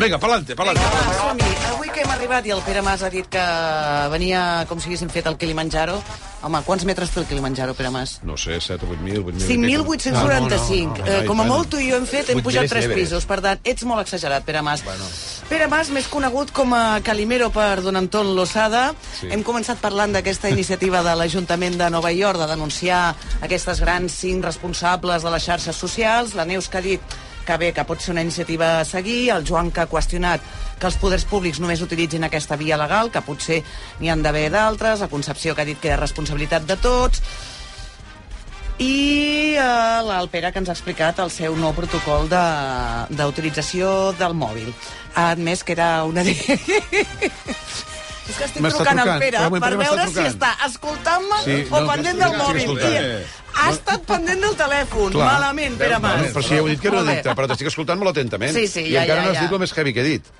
Vinga, pa'lante, pa'lante. Vinga, va, som-hi. Avui que hem arribat i el Pere Mas ha dit que venia com si haguéssim fet el Kilimanjaro. Home, quants metres té el Kilimanjaro, Pere Mas? No sé, 7 o 8.000, 8.000... 5.845. Eh, com a molt tu i jo hem fet, hem 8.000 pujat és tres Everest. pisos. Per tant, ets molt exagerat, Pere Mas. Pere Mas, més conegut com a Calimero per Don Anton Losada. Sí. Hem començat parlant d'aquesta iniciativa de l'Ajuntament de Nova York de denunciar aquestes grans cinc responsables de les xarxes socials. La Neus que ha dit que bé, que pot ser una iniciativa a seguir, el Joan que ha qüestionat que els poders públics només utilitzin aquesta via legal, que potser n'hi han d'haver d'altres, la Concepció que ha dit que és responsabilitat de tots, i eh, el Pere que ens ha explicat el seu nou protocol de- d'utilització de, del mòbil. Ha admès que era una... de- És que estic M'està trucant al trucant. Pere per veure si trucant. està escoltant-me Sí, o no, pendent del mòbil. I ha estat pendent del telèfon. Clar. Malament, Pere No, Mas. però si ja heu dit que era addicte, però t'estic escoltant molt atentament. Sí, sí, I ja, encara ja, no has ja. dit el més heavy que he dit.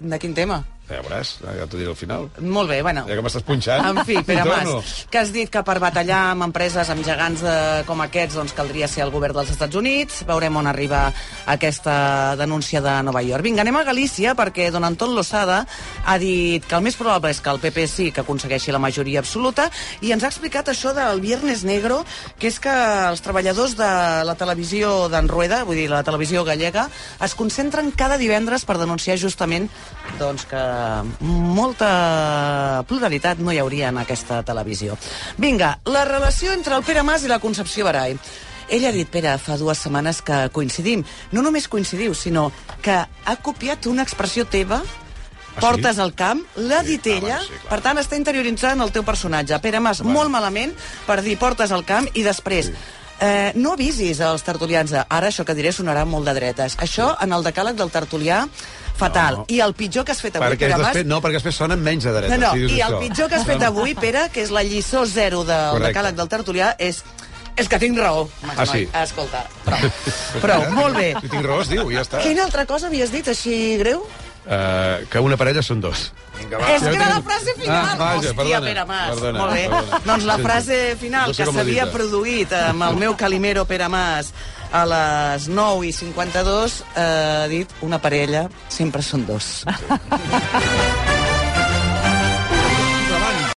De quin tema? Ja veuràs, ja t'ho diré al final. Molt bé, bueno. Ja que m'estàs punxant. En fi, Pere Mas, que has dit que per batallar amb empreses, amb gegants de, com aquests, doncs caldria ser el govern dels Estats Units. Veurem on arriba aquesta denúncia de Nova York. Vinga, anem a Galícia, perquè don Anton Losada ha dit que el més probable és que el PP sí que aconsegueixi la majoria absoluta i ens ha explicat això del Viernes Negro, que és que els treballadors de la televisió d'en Rueda, vull dir, la televisió gallega, es concentren cada divendres per denunciar justament doncs, que molta pluralitat no hi hauria en aquesta televisió. Vinga, la relació entre el Pere Mas i la Concepció Barai. Ell ha dit, Pere, fa dues setmanes que coincidim. No només coincidiu, sinó que ha copiat una expressió teva portes al camp, l'ha dit ah, ella, bueno, sí, clar. per tant està interioritzant el teu personatge. Pere Mas, molt malament per dir portes al camp i després Eh, no avisis als tertulians de, ara això que diré sonarà molt de dretes. Això, en el decàleg del tertulià, fatal. No. I el pitjor que has fet avui, Perquè Pere Mas... no, perquè després sonen menys de dreta. No, no, si i el això. pitjor que has fet avui, Pere, que és la lliçó zero del Correcte. decàleg del tertulià, és és que tinc raó. Ah, sí? Escolta, prou. prou, molt bé. Si tinc raó, es diu, ja està. Quina altra cosa havies dit així greu? Uh, que una parella són dos. Vinga, és ja que era la frase final. Ah, vaja, Hòstia, perdona, Pere Mas. perdona, Molt bé. perdona. Doncs la frase final No sé que s'havia dita. produït amb el meu Calimero Pere Mas a les 9 i 52 eh, ha dit una parella sempre són dos. Sí.